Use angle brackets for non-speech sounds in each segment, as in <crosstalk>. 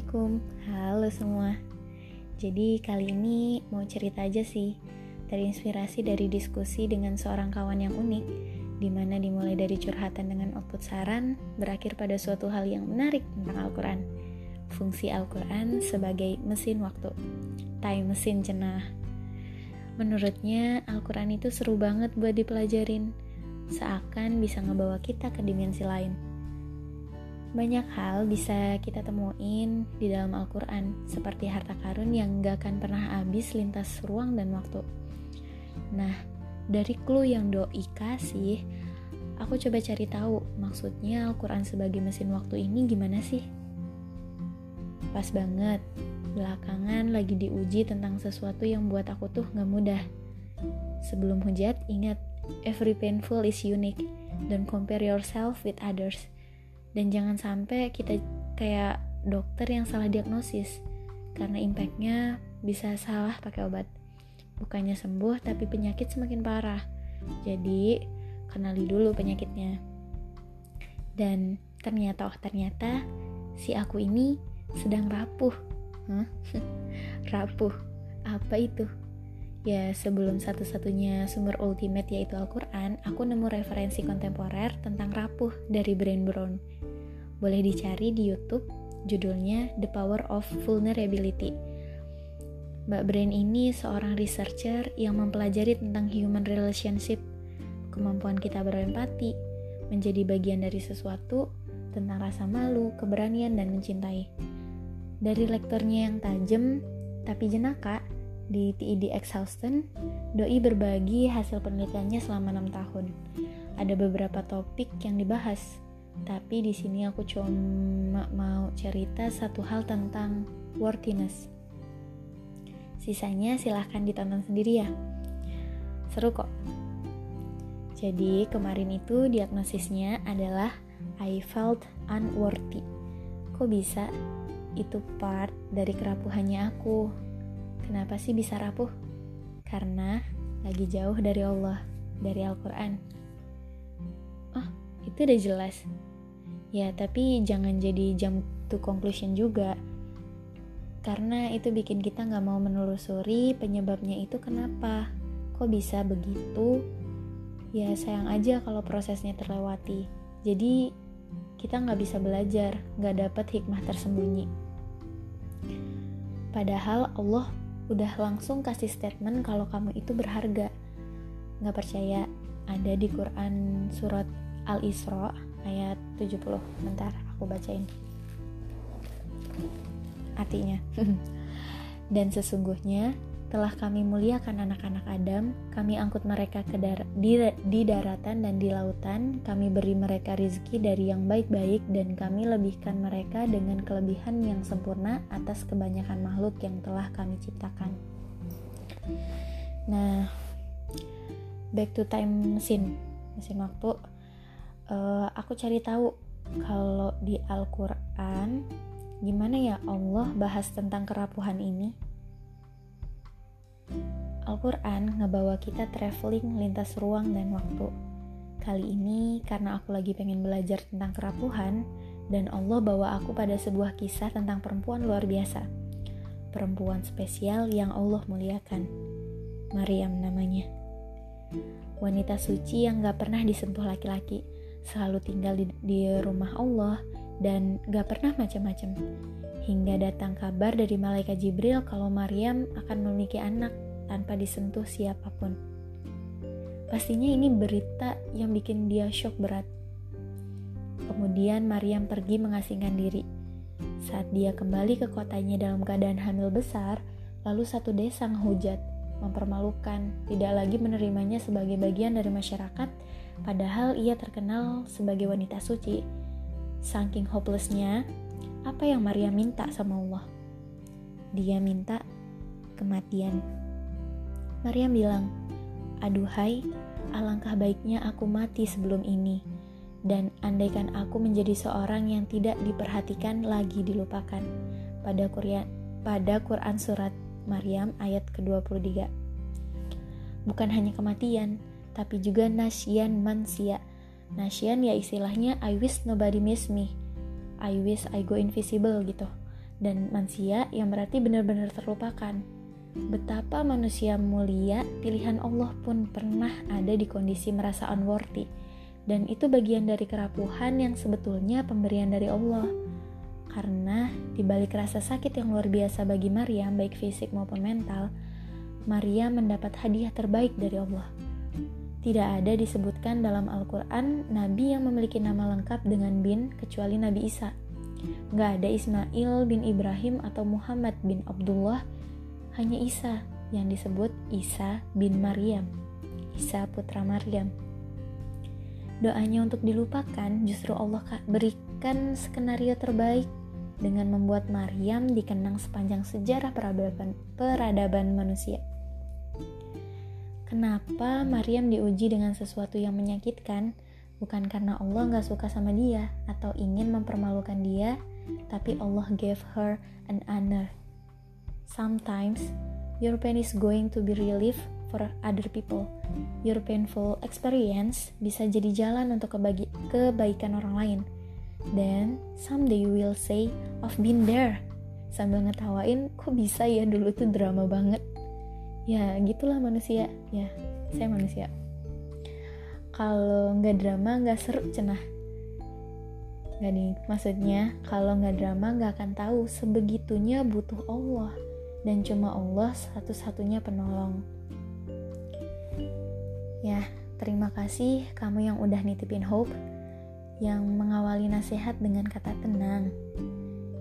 Assalamualaikum, halo semua. Jadi kali ini mau cerita aja sih, terinspirasi dari diskusi dengan seorang kawan yang unik, di mana dimulai dari curhatan dengan output saran, berakhir pada suatu hal yang menarik tentang Al-Quran. Fungsi Al-Quran sebagai mesin waktu, time mesin cenah. Menurutnya Al-Quran itu seru banget buat dipelajarin, seakan bisa ngebawa kita ke dimensi lain banyak hal bisa kita temuin di dalam Al-Quran, seperti harta karun yang gak akan pernah habis lintas ruang dan waktu. Nah, dari clue yang doi kasih, aku coba cari tahu maksudnya Al-Quran sebagai mesin waktu ini gimana sih? Pas banget, belakangan lagi diuji tentang sesuatu yang buat aku tuh gak mudah. Sebelum hujat, ingat, every painful is unique. Don't compare yourself with others dan jangan sampai kita kayak dokter yang salah diagnosis. Karena impactnya bisa salah pakai obat. Bukannya sembuh tapi penyakit semakin parah. Jadi kenali dulu penyakitnya. Dan ternyata oh ternyata si aku ini sedang rapuh. Huh? <laughs> rapuh. Apa itu Ya, sebelum satu-satunya sumber ultimate yaitu Al-Quran, aku nemu referensi kontemporer tentang rapuh dari Brain Brown. Boleh dicari di YouTube, judulnya The Power of Vulnerability. Mbak Brain ini seorang researcher yang mempelajari tentang human relationship, kemampuan kita berempati, menjadi bagian dari sesuatu, tentang rasa malu, keberanian, dan mencintai. Dari lektornya yang tajam, tapi jenaka, di TID Houston, Doi berbagi hasil penelitiannya selama 6 tahun. Ada beberapa topik yang dibahas, tapi di sini aku cuma mau cerita satu hal tentang worthiness. Sisanya silahkan ditonton sendiri ya. Seru kok. Jadi kemarin itu diagnosisnya adalah I felt unworthy. Kok bisa? Itu part dari kerapuhannya aku Kenapa sih bisa rapuh? Karena lagi jauh dari Allah, dari Al-Quran. Oh, itu udah jelas. Ya, tapi jangan jadi jam to conclusion juga. Karena itu bikin kita nggak mau menelusuri penyebabnya itu kenapa. Kok bisa begitu? Ya sayang aja kalau prosesnya terlewati. Jadi kita nggak bisa belajar, nggak dapat hikmah tersembunyi. Padahal Allah udah langsung kasih statement kalau kamu itu berharga. Nggak percaya? Ada di Quran surat Al-Isra ayat 70. Bentar, aku bacain. Artinya, <laughs> dan sesungguhnya telah kami muliakan anak-anak Adam, kami angkut mereka ke dar di, di daratan dan di lautan, kami beri mereka rizki dari yang baik-baik dan kami lebihkan mereka dengan kelebihan yang sempurna atas kebanyakan makhluk yang telah kami ciptakan. Nah, back to time mesin, mesin waktu. Uh, aku cari tahu kalau di Al-Quran gimana ya Allah bahas tentang kerapuhan ini Al-Quran ngebawa kita traveling lintas ruang dan waktu. Kali ini karena aku lagi pengen belajar tentang kerapuhan dan Allah bawa aku pada sebuah kisah tentang perempuan luar biasa. Perempuan spesial yang Allah muliakan. Maryam namanya. Wanita suci yang gak pernah disentuh laki-laki, selalu tinggal di, di rumah Allah dan gak pernah macam-macam. Hingga datang kabar dari malaikat Jibril kalau Maryam akan memiliki anak tanpa disentuh siapa pun. Pastinya ini berita yang bikin dia shock berat. Kemudian Maryam pergi mengasingkan diri. Saat dia kembali ke kotanya dalam keadaan hamil besar, lalu satu desa menghujat, mempermalukan, tidak lagi menerimanya sebagai bagian dari masyarakat, padahal ia terkenal sebagai wanita suci. Saking hopelessnya, apa yang Maria minta sama Allah? Dia minta kematian. Maria bilang, Aduhai, alangkah baiknya aku mati sebelum ini. Dan andaikan aku menjadi seorang yang tidak diperhatikan lagi dilupakan. Pada Quran, pada Quran Surat Maryam ayat ke-23. Bukan hanya kematian, tapi juga nasyian mansia. Nasyian ya istilahnya I wish nobody miss me. I wish I go invisible gitu. Dan mansia yang berarti benar-benar terlupakan. Betapa manusia mulia, pilihan Allah pun pernah ada di kondisi merasa unworthy. Dan itu bagian dari kerapuhan yang sebetulnya pemberian dari Allah. Karena di balik rasa sakit yang luar biasa bagi Maryam, baik fisik maupun mental, Maria mendapat hadiah terbaik dari Allah. Tidak ada disebutkan dalam Al-Quran Nabi yang memiliki nama lengkap dengan bin kecuali Nabi Isa. Gak ada Ismail bin Ibrahim atau Muhammad bin Abdullah, hanya Isa yang disebut Isa bin Maryam. Isa putra Maryam. Doanya untuk dilupakan justru Allah berikan skenario terbaik dengan membuat Maryam dikenang sepanjang sejarah peradaban, peradaban manusia. Kenapa Maryam diuji dengan sesuatu yang menyakitkan? Bukan karena Allah nggak suka sama dia atau ingin mempermalukan dia, tapi Allah gave her an honor. Sometimes, your pain is going to be relief for other people. Your painful experience bisa jadi jalan untuk kebagi kebaikan orang lain. Then, someday you will say, I've been there. Sambil ngetawain, kok bisa ya dulu tuh drama banget ya gitulah manusia ya saya manusia kalau nggak drama nggak seru cenah nggak nih maksudnya kalau nggak drama nggak akan tahu sebegitunya butuh Allah dan cuma Allah satu-satunya penolong ya terima kasih kamu yang udah nitipin hope yang mengawali nasihat dengan kata tenang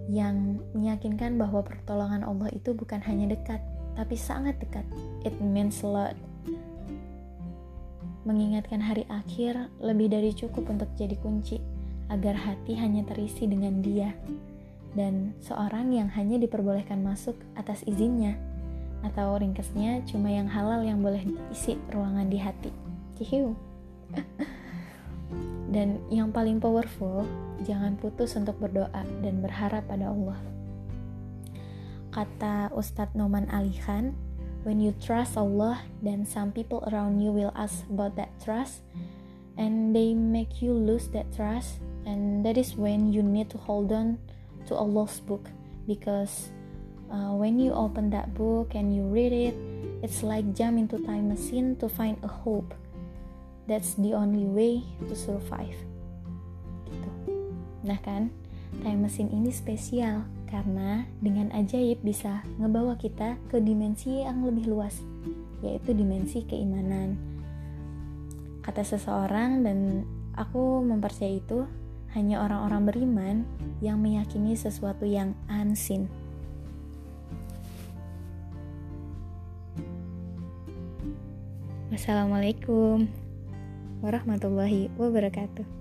yang meyakinkan bahwa pertolongan Allah itu bukan hanya dekat tapi sangat dekat. It means a lot. Mengingatkan hari akhir lebih dari cukup untuk jadi kunci agar hati hanya terisi dengan dia dan seorang yang hanya diperbolehkan masuk atas izinnya atau ringkesnya cuma yang halal yang boleh isi ruangan di hati. Cihiu. <laughs> dan yang paling powerful, jangan putus untuk berdoa dan berharap pada Allah. Kata Ustadz Noman Ali Khan, when you trust Allah, then some people around you will ask about that trust, and they make you lose that trust, and that is when you need to hold on to Allah's book, because uh, when you open that book and you read it, it's like jump into time machine to find a hope. That's the only way to survive. Gitu. Nah kan, time machine ini spesial karena dengan ajaib bisa ngebawa kita ke dimensi yang lebih luas, yaitu dimensi keimanan. Kata seseorang dan aku mempercayai itu hanya orang-orang beriman yang meyakini sesuatu yang unseen. Wassalamualaikum warahmatullahi wabarakatuh.